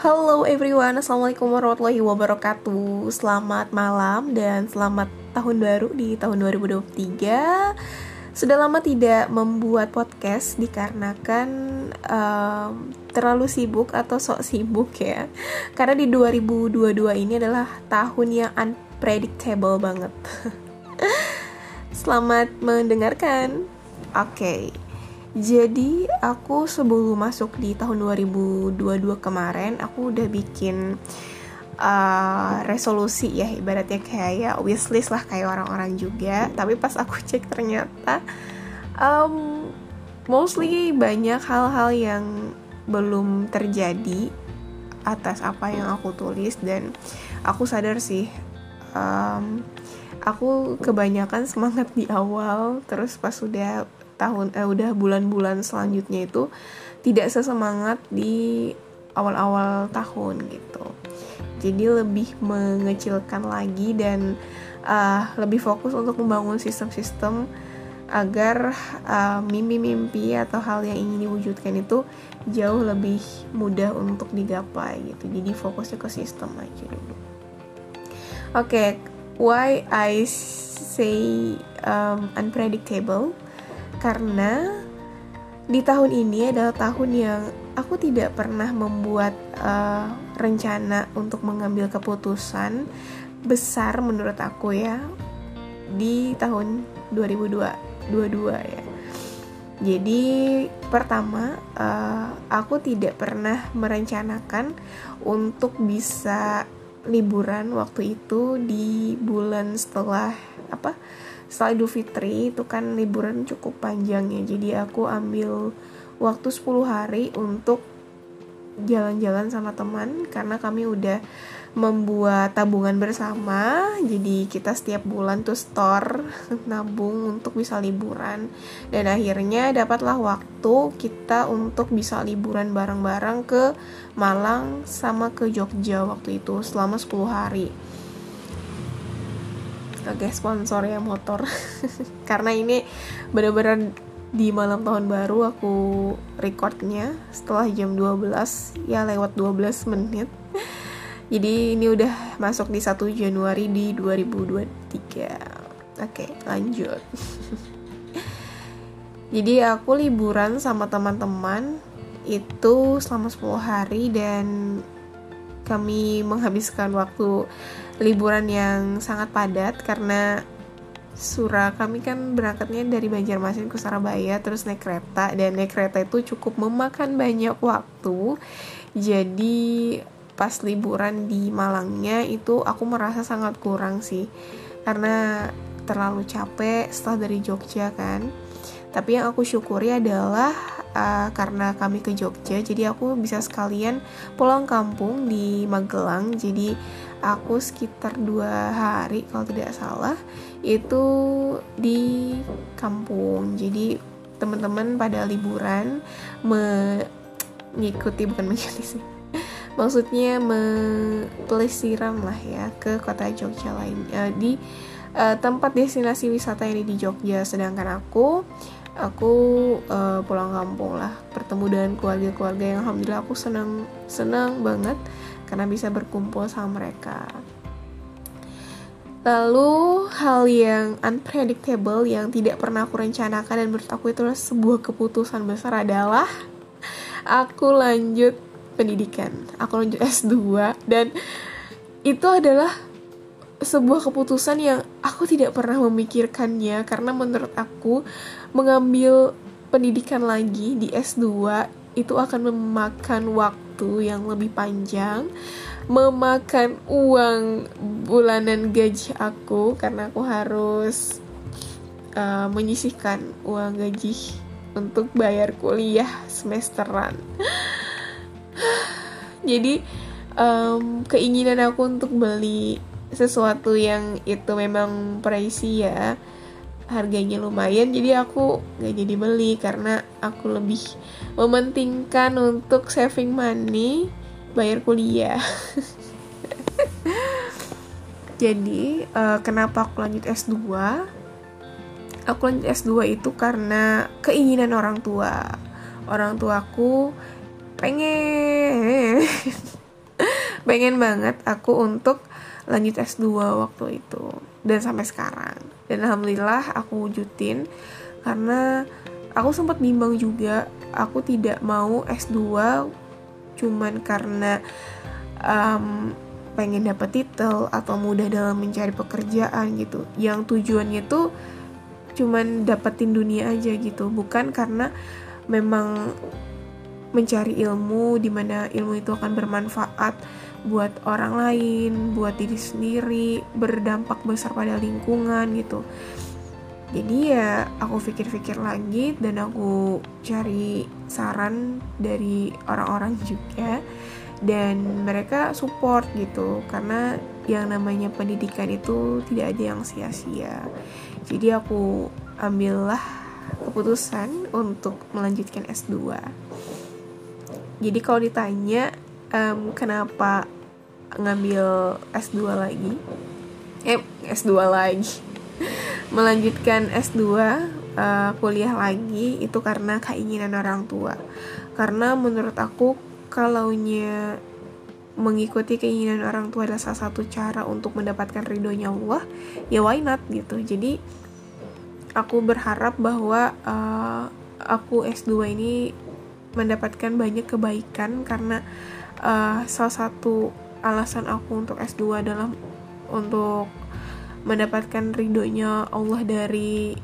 Halo everyone, Assalamualaikum warahmatullahi wabarakatuh. Selamat malam dan selamat tahun baru di tahun 2023 Sudah lama tidak membuat podcast dikarenakan um, terlalu sibuk atau sok sibuk ya. Karena di 2022 ini adalah tahun yang unpredictable banget. Selamat mendengarkan. Oke. okay. Jadi aku sebelum masuk di tahun 2022 kemarin aku udah bikin uh, resolusi ya ibaratnya kayak ya wishlist lah kayak orang-orang juga. Tapi pas aku cek ternyata um, mostly banyak hal-hal yang belum terjadi atas apa yang aku tulis. Dan aku sadar sih um, aku kebanyakan semangat di awal terus pas sudah tahun eh, udah bulan-bulan selanjutnya itu tidak sesemangat di awal-awal tahun gitu. Jadi lebih mengecilkan lagi dan uh, lebih fokus untuk membangun sistem-sistem agar uh, mimpi-mimpi atau hal yang ingin diwujudkan itu jauh lebih mudah untuk digapai gitu. Jadi fokusnya ke sistem aja dulu. Oke okay, why I say um, unpredictable karena di tahun ini adalah tahun yang aku tidak pernah membuat uh, rencana untuk mengambil keputusan besar menurut aku ya di tahun 2022 ya. Jadi pertama uh, aku tidak pernah merencanakan untuk bisa liburan waktu itu di bulan setelah apa setelah Idul Fitri itu kan liburan cukup panjang ya. Jadi aku ambil waktu 10 hari untuk jalan-jalan sama teman karena kami udah membuat tabungan bersama. Jadi kita setiap bulan tuh store nabung untuk bisa liburan. Dan akhirnya dapatlah waktu kita untuk bisa liburan bareng-bareng ke Malang sama ke Jogja waktu itu selama 10 hari oke sponsor ya motor. Karena ini bener-bener di malam tahun baru aku recordnya setelah jam 12 ya lewat 12 menit. Jadi ini udah masuk di 1 Januari di 2023 oke lanjut. Jadi aku liburan sama teman-teman itu selama 10 hari dan kami menghabiskan waktu liburan yang sangat padat karena Sura kami kan berangkatnya dari Banjarmasin ke Surabaya terus naik kereta dan naik kereta itu cukup memakan banyak waktu. Jadi pas liburan di Malangnya itu aku merasa sangat kurang sih karena terlalu capek setelah dari Jogja kan. Tapi yang aku syukuri adalah uh, karena kami ke Jogja jadi aku bisa sekalian pulang kampung di Magelang. Jadi aku sekitar dua hari kalau tidak salah itu di kampung. Jadi teman-teman pada liburan mengikuti bukan mengikuti sih maksudnya pelesiran lah ya ke kota Jogja lain uh, di uh, tempat destinasi wisata yang di Jogja. Sedangkan aku aku uh, pulang kampung lah bertemu dengan keluarga-keluarga yang alhamdulillah aku senang senang banget karena bisa berkumpul sama mereka. Lalu hal yang unpredictable yang tidak pernah aku rencanakan dan menurut aku itu adalah sebuah keputusan besar adalah aku lanjut pendidikan. Aku lanjut S2 dan itu adalah sebuah keputusan yang aku tidak pernah memikirkannya karena menurut aku mengambil pendidikan lagi di S2 itu akan memakan waktu yang lebih panjang memakan uang bulanan gaji aku karena aku harus uh, menyisihkan uang gaji untuk bayar kuliah semesteran. Jadi um, keinginan aku untuk beli sesuatu yang itu memang pricey ya harganya lumayan jadi aku nggak jadi beli karena aku lebih mementingkan untuk saving money bayar kuliah. Jadi uh, kenapa aku lanjut S2 aku lanjut S2 itu karena keinginan orang tua. Orang tuaku pengen. Pengen banget aku untuk lanjut S2 waktu itu. Dan sampai sekarang. Dan alhamdulillah aku wujudin. Karena aku sempat bimbang juga aku tidak mau S2 cuman karena um, pengen dapat titel atau mudah dalam mencari pekerjaan gitu. Yang tujuannya tuh cuman dapetin dunia aja gitu. Bukan karena memang mencari ilmu di mana ilmu itu akan bermanfaat buat orang lain buat diri sendiri berdampak besar pada lingkungan gitu. Jadi ya aku pikir-pikir lagi dan aku cari saran dari orang-orang juga dan mereka support gitu. Karena yang namanya pendidikan itu tidak ada yang sia-sia. Jadi aku ambillah keputusan untuk melanjutkan S2 jadi kalau ditanya um, kenapa ngambil S2 lagi eh S2 lagi melanjutkan S2 uh, eh, kuliah lagi itu karena keinginan orang tua. Karena menurut aku kalaunya mengikuti keinginan orang tua adalah salah satu cara untuk mendapatkan ridhonya Allah, ya why not gitu. Jadi aku berharap bahwa uh, aku S2 ini mendapatkan banyak kebaikan karena uh, salah satu alasan aku untuk S2 adalah untuk mendapatkan ridhonya Allah dari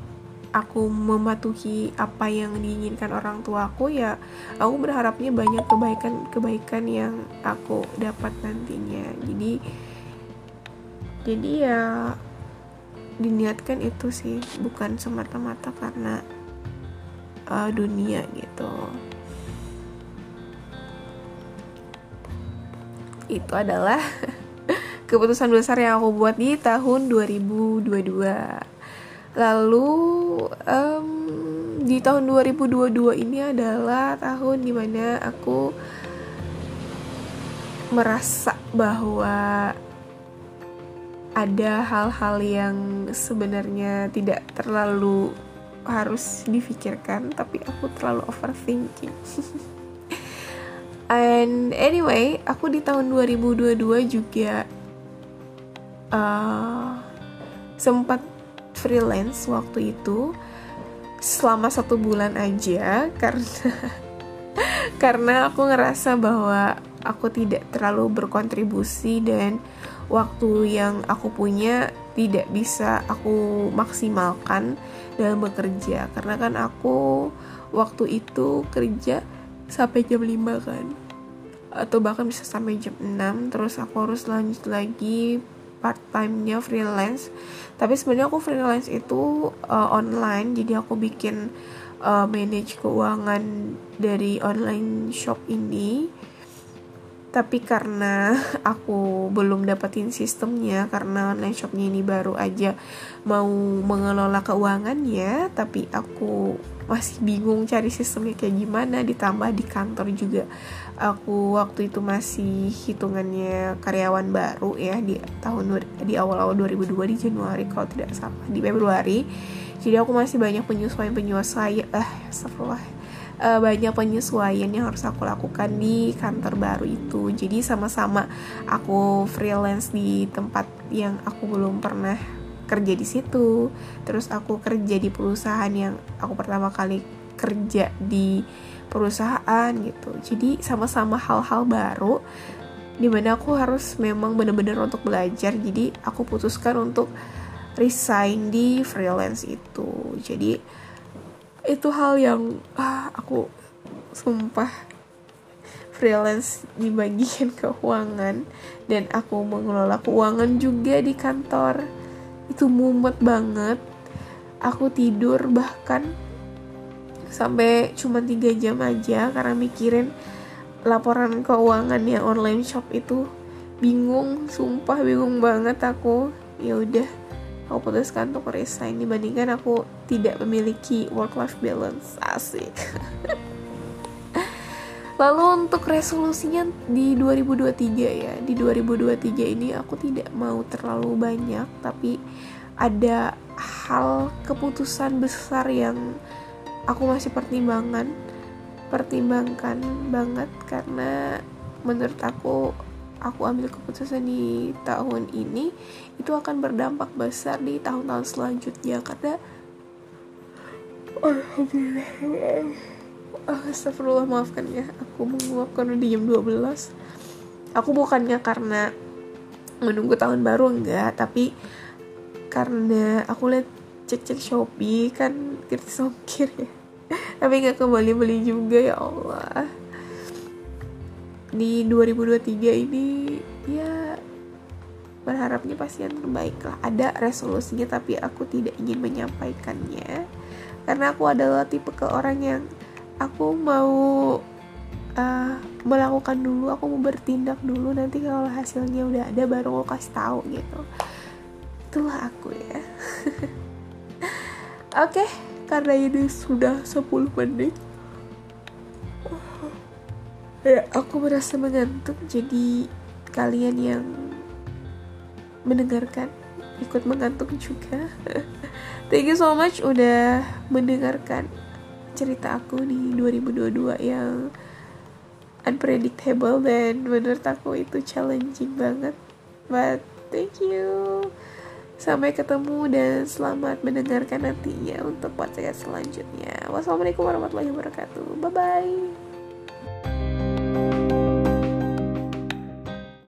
aku mematuhi apa yang diinginkan orang tua aku ya aku berharapnya banyak kebaikan-kebaikan yang aku dapat nantinya. Jadi jadi ya diniatkan itu sih bukan semata-mata karena uh, dunia gitu itu adalah keputusan besar yang aku buat di tahun 2022 lalu um, di tahun 2022 ini adalah tahun di mana aku merasa bahwa ada hal-hal yang sebenarnya tidak terlalu harus difikirkan tapi aku terlalu overthinking and anyway aku di tahun 2022 juga uh, sempat freelance waktu itu selama satu bulan aja karena karena aku ngerasa bahwa aku tidak terlalu berkontribusi dan waktu yang aku punya tidak bisa aku maksimalkan dalam bekerja. Karena kan aku waktu itu kerja sampai jam 5 kan. Atau bahkan bisa sampai jam 6 terus aku harus lanjut lagi part time-nya freelance. Tapi sebenarnya aku freelance itu uh, online jadi aku bikin uh, manage keuangan dari online shop ini. Tapi karena aku belum dapetin sistemnya karena online shopnya ini baru aja mau mengelola keuangannya tapi aku masih bingung cari sistemnya kayak gimana ditambah di kantor juga. Aku waktu itu masih hitungannya karyawan baru ya di tahun di awal-awal 2002 di Januari kalau tidak salah di Februari. Jadi aku masih banyak penyesuaian penyesuaian eh setelah uh, banyak penyesuaian yang harus aku lakukan di kantor baru itu. Jadi sama-sama aku freelance di tempat yang aku belum pernah kerja di situ. Terus aku kerja di perusahaan yang aku pertama kali kerja di perusahaan gitu. Jadi sama-sama hal-hal baru di mana aku harus memang benar-benar untuk belajar. Jadi aku putuskan untuk resign di freelance itu. Jadi itu hal yang ah, aku sumpah freelance di bagian keuangan. Dan aku mengelola keuangan juga di kantor itu mumet banget. Aku tidur bahkan sampai cuma tiga jam aja karena mikirin laporan keuangan yang online shop itu. Bingung sumpah bingung banget aku. Ya udah aku putuskan untuk resign dibandingkan aku tidak memiliki work life balance. Asik Lalu untuk resolusinya di 2023 ya, di 2023 ini aku tidak mau terlalu banyak, tapi ada hal keputusan besar yang aku masih pertimbangan, pertimbangkan banget karena menurut aku aku ambil keputusan di tahun ini itu akan berdampak besar di tahun-tahun selanjutnya karena Alhamdulillah oh, Astagfirullah maafkan ya. Aku menguap karena di jam 12 aku bukannya karena menunggu tahun baru enggak. Tapi karena aku lihat cek-cek Shopee kan gratis ongkir ya. Tapi nggak kembali beli juga ya Allah. Di 2023 ini ya berharapnya pasti yang terbaik lah. Ada resolusinya tapi aku tidak ingin menyampaikannya. Karena aku adalah tipe ke orang yang aku mau uh, melakukan dulu aku mau bertindak dulu nanti kalau hasilnya udah ada baru aku kasih tahu gitu. Itulah aku ya. Oke okay, karena ini sudah 10 menit. Ya aku merasa mengantuk jadi kalian yang mendengarkan ikut mengantuk juga. Thank you so much udah mendengarkan cerita aku di 2022 yang unpredictable dan menurut aku itu challenging banget. But thank you. Sampai ketemu dan selamat mendengarkan nantinya untuk podcast selanjutnya. Wassalamualaikum warahmatullahi wabarakatuh. Bye bye